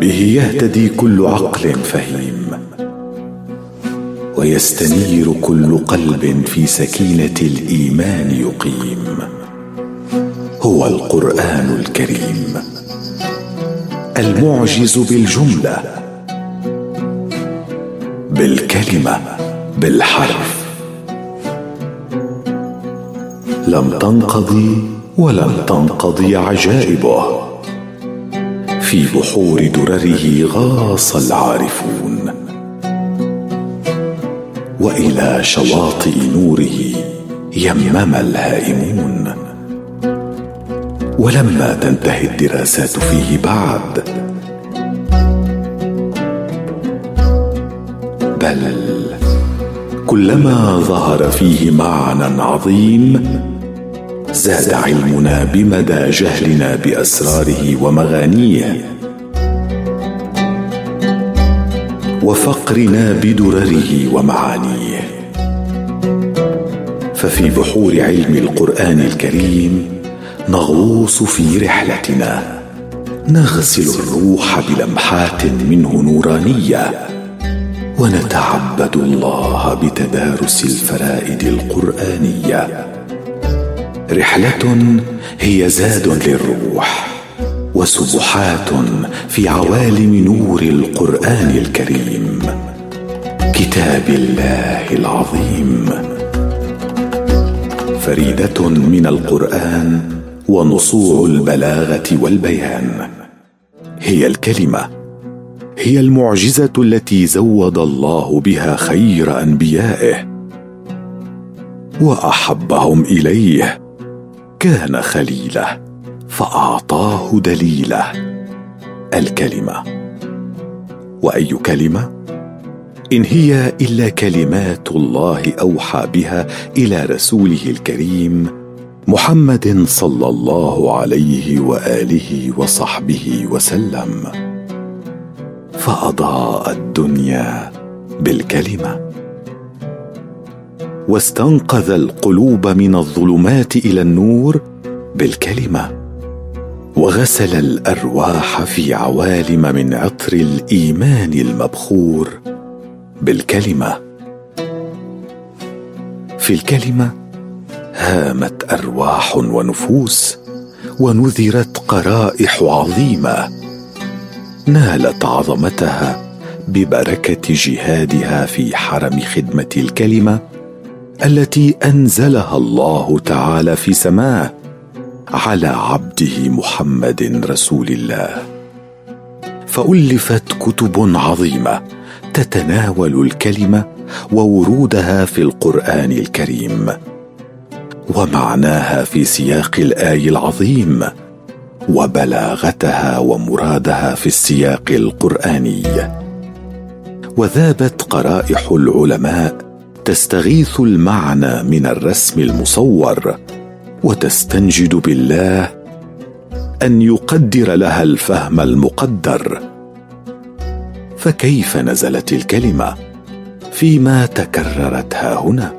به يهتدي كل عقل فهيم ويستنير كل قلب في سكينة الإيمان يقيم هو القرآن الكريم المعجز بالجملة بالكلمة بالحرف لم تنقضي ولم تنقضي عجائبه في بحور درره غاص العارفون. وإلى شواطئ نوره يمم الهائمون. ولما تنتهي الدراسات فيه بعد. بل كلما ظهر فيه معنى عظيم زاد علمنا بمدى جهلنا بأسراره ومغانيه. وفقرنا بدرره ومعانيه. ففي بحور علم القرآن الكريم نغوص في رحلتنا. نغسل الروح بلمحات منه نورانية. ونتعبد الله بتدارس الفرائد القرآنية. رحلة هي زاد للروح وسبحات في عوالم نور القرآن الكريم. كتاب الله العظيم. فريدة من القرآن ونصوع البلاغة والبيان. هي الكلمة هي المعجزة التي زود الله بها خير أنبيائه وأحبهم إليه. كان خليله فأعطاه دليله. الكلمة وأي كلمة؟ إن هي إلا كلمات الله أوحى بها إلى رسوله الكريم محمد صلى الله عليه وآله وصحبه وسلم. فأضاء الدنيا بالكلمة. واستنقذ القلوب من الظلمات إلى النور بالكلمة وغسل الأرواح في عوالم من عطر الإيمان المبخور بالكلمة. في الكلمة هامت أرواح ونفوس ونذرت قرائح عظيمة. نالت عظمتها ببركة جهادها في حرم خدمة الكلمة التي أنزلها الله تعالى في سماه على عبده محمد رسول الله. فألفت كتب عظيمة تتناول الكلمة وورودها في القرآن الكريم ومعناها في سياق الايه العظيم وبلاغتها ومرادها في السياق القرآني. وذابت قرائح العلماء تستغيث المعنى من الرسم المصور وتستنجد بالله أن يقدر لها الفهم المقدر. فكيف نزلت الكلمة؟ فيما تكررت ها هنا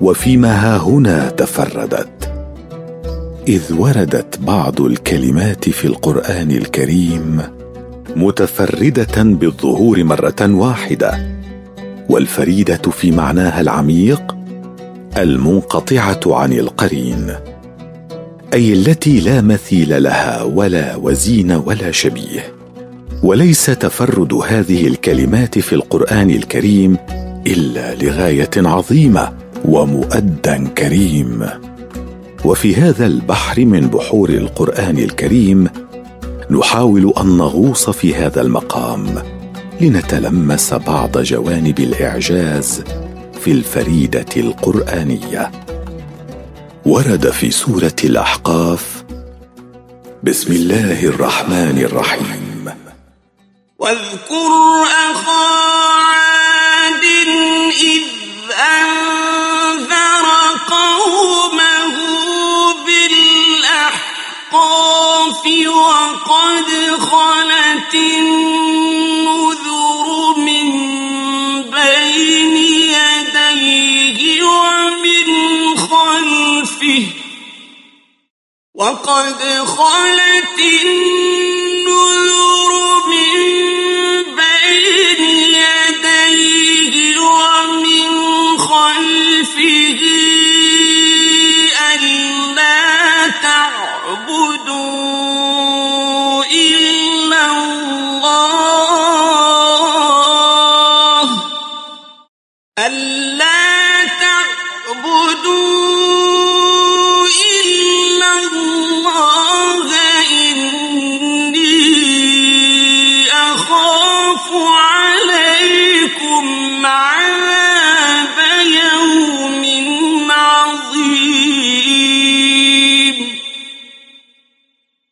وفيما ها هنا تفردت. إذ وردت بعض الكلمات في القرآن الكريم متفردة بالظهور مرة واحدة. والفريدة في معناها العميق المنقطعة عن القرين أي التي لا مثيل لها ولا وزين ولا شبيه. وليس تفرد هذه الكلمات في القرآن الكريم إلا لغاية عظيمة ومؤدى كريم. وفي هذا البحر من بحور القرآن الكريم نحاول أن نغوص في هذا المقام لنتلمس بعض جوانب الإعجاز في الفريدة القرآنية. ورد في سورة الأحقاف بسم الله الرحمن الرحيم. واذكر أخا عاد إذ أنذر قومه بالأحقاف وقد خلت النذر وقد خلت النذر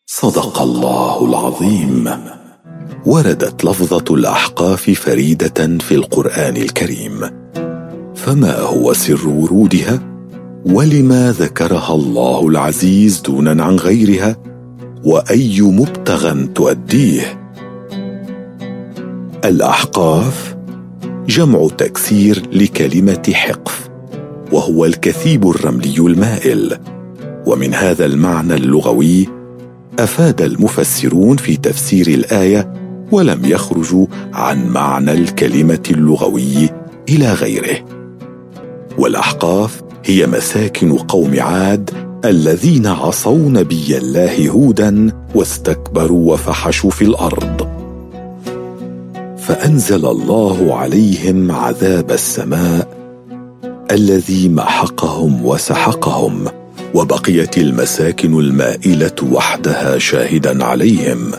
صدق الله العظيم. وردت لفظة الأحقاف فريدة في القرآن الكريم. فما هو سر ورودها؟ ولما ذكرها الله العزيز دونا عن غيرها؟ وأي مبتغى تؤديه؟ الأحقاف جمع تكسير لكلمة حقف وهو الكثيب الرملي المائل. ومن هذا المعنى اللغوي أفاد المفسرون في تفسير الآية ولم يخرجوا عن معنى الكلمة اللغوي إلى غيره. والأحقاف هي مساكن قوم عاد الذين عصوا نبي الله هودا واستكبروا وفحشوا في الأرض. فأنزل الله عليهم عذاب السماء الذي محقهم وسحقهم وبقيت المساكن المائلة وحدها شاهدا عليهم.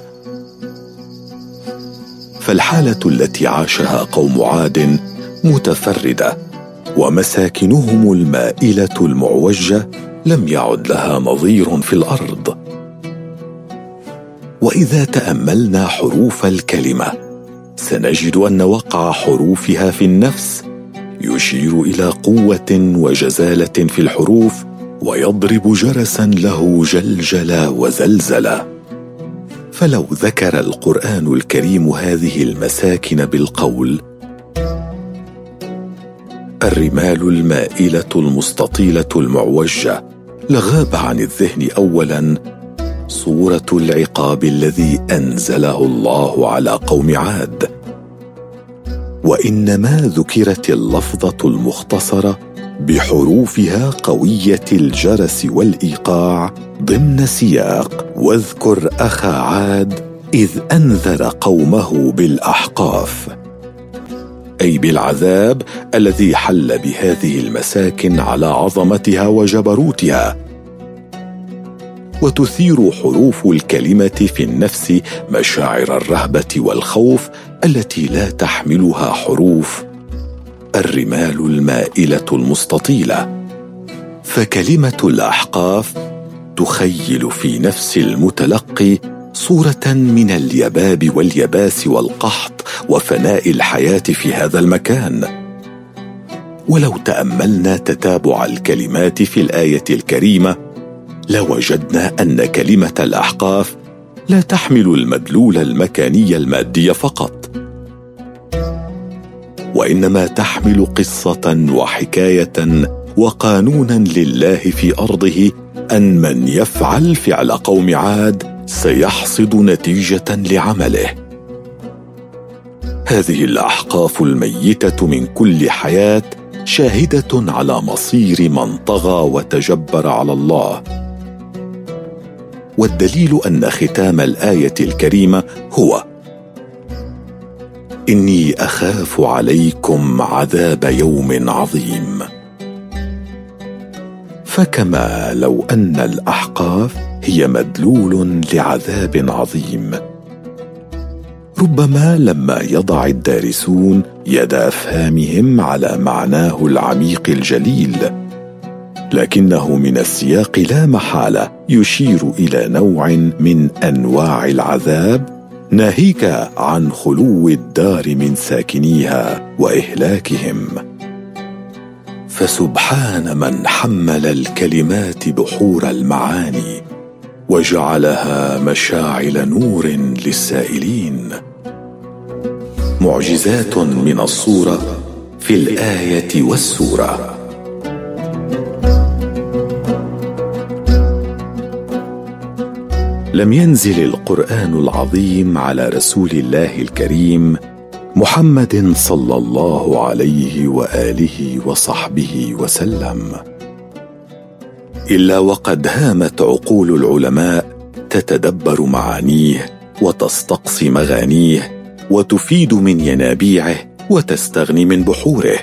فالحالة التي عاشها قوم عاد متفردة ومساكنهم المائلة المعوجة لم يعد لها نظير في الأرض. وإذا تأملنا حروف الكلمة سنجد أن وقع حروفها في النفس يشير إلى قوة وجزالة في الحروف ويضرب جرسا له جلجلا وزلزلا. فلو ذكر القرآن الكريم هذه المساكن بالقول الرمال المائلة المستطيلة المعوجة لغاب عن الذهن اولا صورة العقاب الذي أنزله الله على قوم عاد. وإنما ذكرت اللفظة المختصرة بحروفها قوية الجرس والإيقاع ضمن سياق. واذكر أخا عاد إذ أنذر قومه بالأحقاف. أي بالعذاب الذي حل بهذه المساكن على عظمتها وجبروتها. وتثير حروف الكلمة في النفس مشاعر الرهبة والخوف التي لا تحملها حروف الرمال المائلة المستطيلة. فكلمة الأحقاف تخيل في نفس المتلقي صورة من اليباب واليباس والقحط وفناء الحياة في هذا المكان. ولو تأملنا تتابع الكلمات في الآية الكريمة لوجدنا أن كلمة الأحقاف لا تحمل المدلول المكاني المادي فقط وإنما تحمل قصة وحكاية وقانونا لله في أرضه أن من يفعل فعل قوم عاد سيحصد نتيجة لعمله. هذه الأحقاف الميتة من كل حياة شاهدة على مصير من طغى وتجبر على الله. والدليل أن ختام الآية الكريمة هو إني أخاف عليكم عذاب يوم عظيم. فكما لو أن الأحقاف هي مدلول لعذاب عظيم. ربما لما يضع الدارسون يد أفهامهم على معناه العميق الجليل لكنه من السياق لا محالة يشير إلى نوع من أنواع العذاب ناهيك عن خلو الدار من ساكنيها وإهلاكهم. فسبحان من حمل الكلمات بحور المعاني وجعلها مشاعل نور للسائلين. معجزات من الصورة في الآية والسورة. لم ينزل القرآن العظيم على رسول الله الكريم محمد صلى الله عليه وآله وصحبه وسلم. إلا وقد هامت عقول العلماء تتدبر معانيه وتستقصي مغانيه وتفيد من ينابيعه وتستغني من بحوره.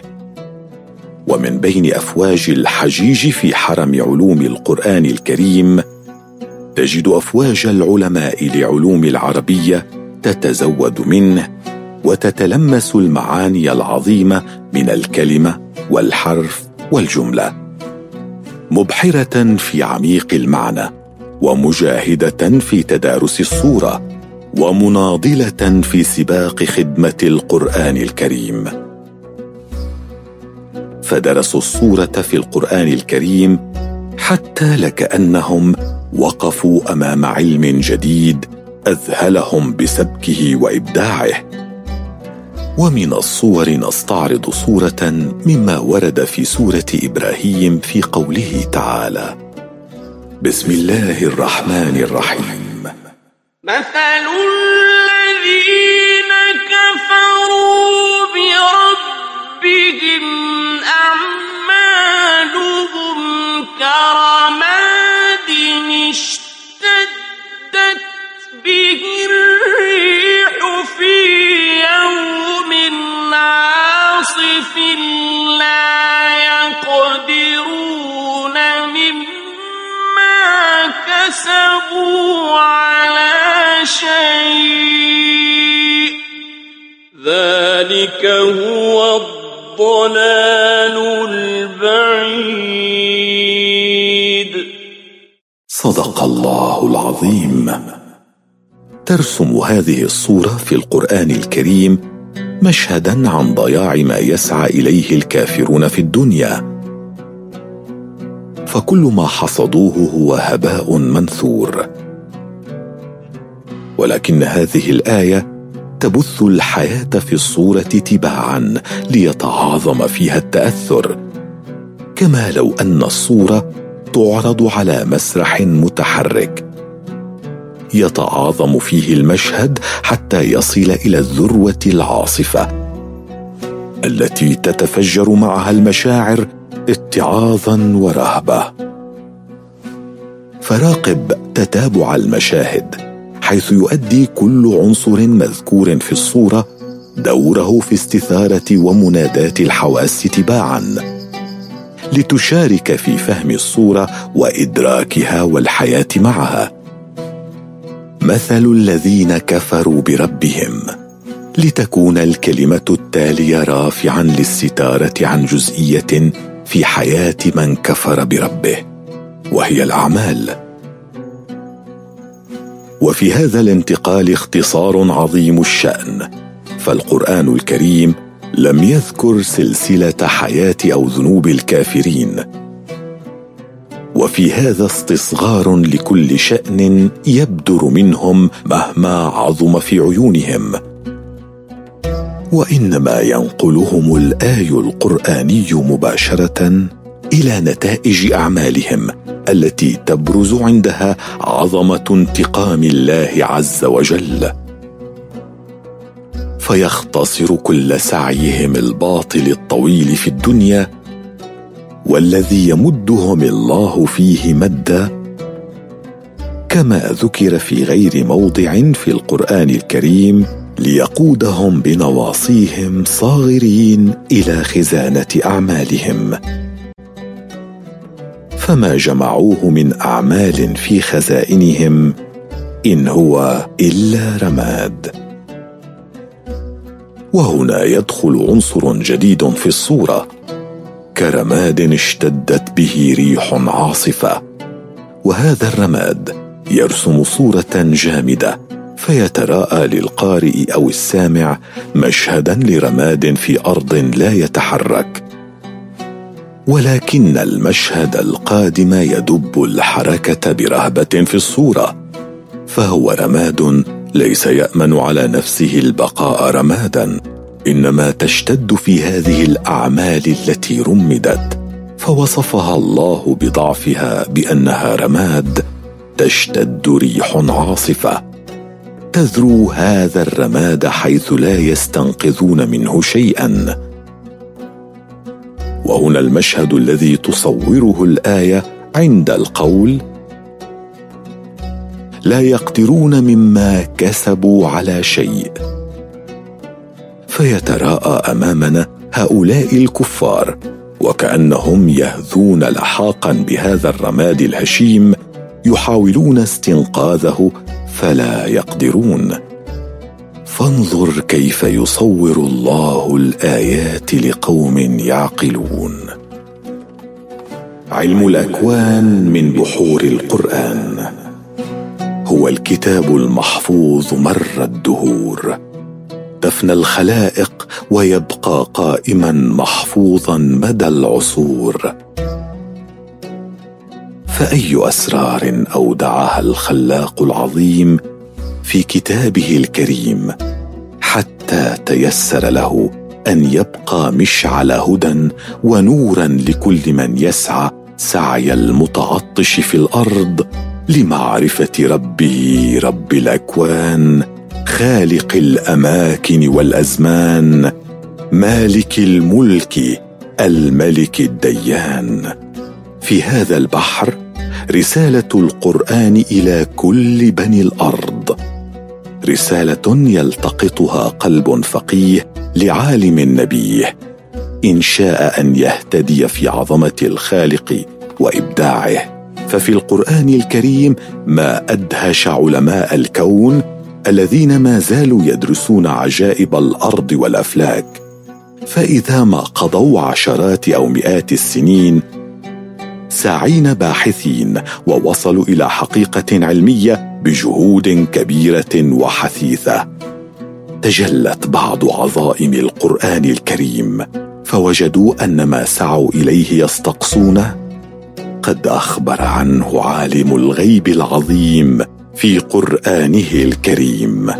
ومن بين أفواج الحجيج في حرم علوم القرآن الكريم تجد أفواج العلماء لعلوم العربية تتزود منه وتتلمس المعاني العظيمة من الكلمة والحرف والجملة. مبحرة في عميق المعنى ومجاهدة في تدارس الصورة ومناضلة في سباق خدمة القرآن الكريم. فدرسوا الصورة في القرآن الكريم حتى لكأنهم وقفوا أمام علم جديد أذهلهم بسبكه وإبداعه. ومن الصور نستعرض صورة مما ورد في سورة إبراهيم في قوله تعالى بسم الله الرحمن الرحيم. مثل الذين كفروا بربهم أعمالهم كرماد اشتدت به الريح في يوم عاصف لا يقدرون مما كسبوا على شيء. ذلك هو الضلال البعيد. صدق الله العظيم. ترسم هذه الصورة في القرآن الكريم مشهدا عن ضياع ما يسعى إليه الكافرون في الدنيا. فكل ما حصدوه هو هباء منثور. ولكن هذه الآية تبث الحياة في الصورة تباعا ليتعاظم فيها التأثر. كما لو أن الصورة تعرض على مسرح متحرك. يتعاظم فيه المشهد حتى يصل إلى الذروة العاصفة التي تتفجر معها المشاعر اتعاظا ورهبة. فراقب تتابع المشاهد حيث يؤدي كل عنصر مذكور في الصورة دوره في استثارة ومناداة الحواس تباعا. لتشارك في فهم الصورة وإدراكها والحياة معها. مثل الذين كفروا بربهم. لتكون الكلمة التالية رافعا للستارة عن جزئية في حياة من كفر بربه وهي الأعمال. وفي هذا الانتقال اختصار عظيم الشأن فالقرآن الكريم لم يذكر سلسلة حياة أو ذنوب الكافرين. وفي هذا استصغار لكل شأن يبدر منهم مهما عظم في عيونهم. وإنما ينقلهم الآي القرآني مباشرة إلى نتائج أعمالهم التي تبرز عندها عظمة انتقام الله عز وجل. فيختصر كل سعيهم الباطل الطويل في الدنيا والذي يمدهم الله فيه مدا كما ذكر في غير موضع في القرآن الكريم ليقودهم بنواصيهم صاغرين إلى خزانة أعمالهم. فما جمعوه من أعمال في خزائنهم إن هو إلا رماد. وهنا يدخل عنصر جديد في الصورة. كرماد اشتدت به ريح عاصفة. وهذا الرماد يرسم صورة جامدة فيتراءى للقارئ أو السامع مشهدا لرماد في أرض لا يتحرك. ولكن المشهد القادم يدب الحركة برهبة في الصورة فهو رماد ليس يأمن على نفسه البقاء رمادا إنما تشتد في هذه الأعمال التي رمدت. فوصفها الله بضعفها بأنها رماد تشتد ريح عاصفة. تذرو هذا الرماد حيث لا يستنقذون منه شيئا. وهنا المشهد الذي تصوره الآية عند القول لا يقدرون مما كسبوا على شيء. فيتراءى أمامنا هؤلاء الكفار وكأنهم يهذون لحاقا بهذا الرماد الهشيم يحاولون استنقاذه فلا يقدرون. فانظر كيف يصور الله الآيات لقوم يعقلون. علم الأكوان من بحور القرآن. هو الكتاب المحفوظ مر الدهور. تفنى الخلائق ويبقى قائما محفوظا مدى العصور. فأي أسرار أودعها الخلاق العظيم في كتابه الكريم حتى تيسر له أن يبقى مشعل هدى ونورا لكل من يسعى سعي المتعطش في الأرض لمعرفة ربه رب الأكوان خالق الأماكن والأزمان مالك الملك الملك الديان. في هذا البحر رسالة القرآن إلى كل بني الأرض. رسالة يلتقطها قلب فقيه لعالم نبيه. إن شاء أن يهتدي في عظمة الخالق وإبداعه. ففي القرآن الكريم ما أدهش علماء الكون الذين ما زالوا يدرسون عجائب الأرض والأفلاك. فإذا ما قضوا عشرات أو مئات السنين ساعين باحثين ووصلوا إلى حقيقة علمية بجهود كبيرة وحثيثة. تجلت بعض عظائم القرآن الكريم فوجدوا أن ما سعوا إليه يستقصونه قد أخبر عنه عالم الغيب العظيم في قرآنه الكريم.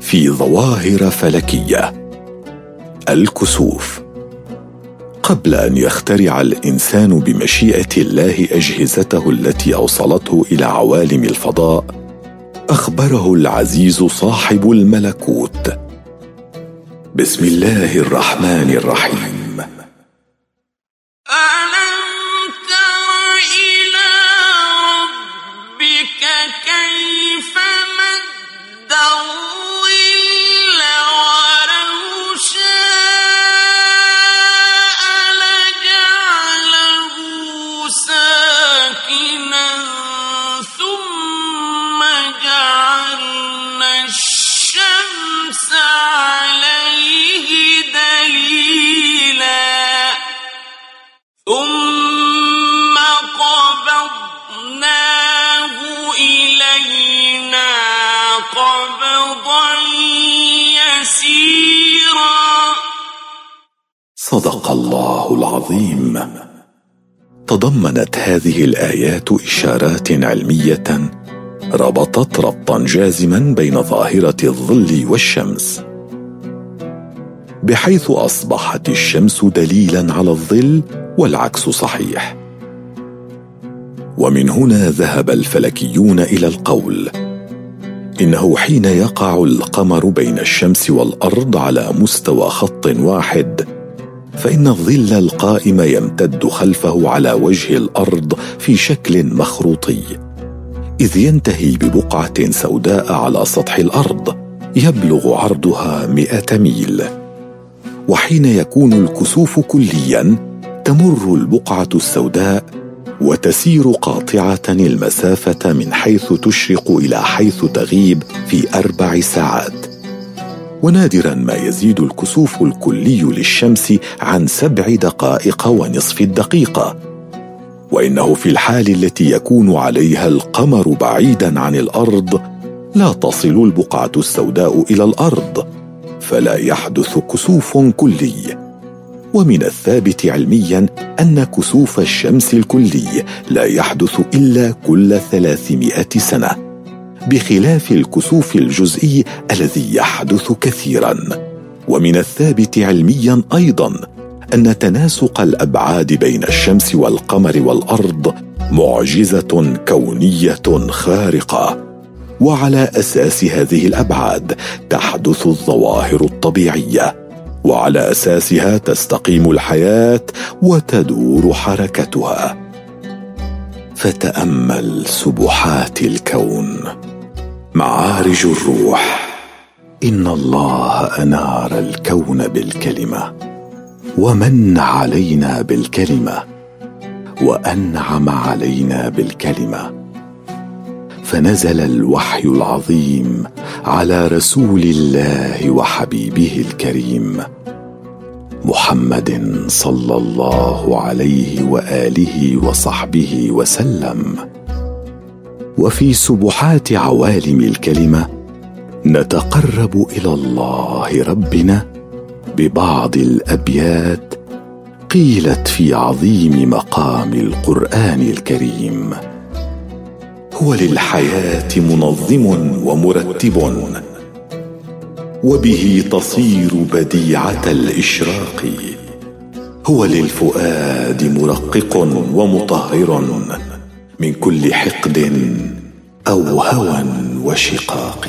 في ظواهر فلكية. الكسوف. قبل أن يخترع الإنسان بمشيئة الله أجهزته التي أوصلته إلى عوالم الفضاء أخبره العزيز صاحب الملكوت. بسم الله الرحمن الرحيم. العظيم تضمنت هذه الآيات إشارات علمية ربطت ربطا جازما بين ظاهرة الظل والشمس. بحيث أصبحت الشمس دليلا على الظل والعكس صحيح. ومن هنا ذهب الفلكيون إلى القول إنه حين يقع القمر بين الشمس والأرض على مستوى خط واحد فإن الظل القائم يمتد خلفه على وجه الأرض في شكل مخروطي إذ ينتهي ببقعة سوداء على سطح الأرض يبلغ عرضها مئة ميل. وحين يكون الكسوف كليا تمر البقعة السوداء وتسير قاطعة المسافة من حيث تشرق إلى حيث تغيب في أربع ساعات. ونادرا ما يزيد الكسوف الكلي للشمس عن سبع دقائق ونصف الدقيقة. وإنه في الحال التي يكون عليها القمر بعيدا عن الأرض لا تصل البقعة السوداء إلى الأرض فلا يحدث كسوف كلي. ومن الثابت علميا أن كسوف الشمس الكلي لا يحدث إلا كل ثلاثمائة سنة. بخلاف الكسوف الجزئي الذي يحدث كثيرا. ومن الثابت علميا أيضا أن تناسق الأبعاد بين الشمس والقمر والأرض معجزة كونية خارقة. وعلى أساس هذه الأبعاد تحدث الظواهر الطبيعية. وعلى أساسها تستقيم الحياة وتدور حركتها. فتأمل سبحات الكون. معارج الروح. إن الله أنار الكون بالكلمة ومن علينا بالكلمة وأنعم علينا بالكلمة. فنزل الوحي العظيم على رسول الله وحبيبه الكريم محمد صلى الله عليه وآله وصحبه وسلم. وفي سبحات عوالم الكلمة نتقرب إلى الله ربنا ببعض الأبيات قيلت في عظيم مقام القرآن الكريم. هو للحياة منظم ومرتب وبه تصير بديعة الإشراق. هو للفؤاد مرقق ومطهر. من كل حقد أو هوى وشقاق.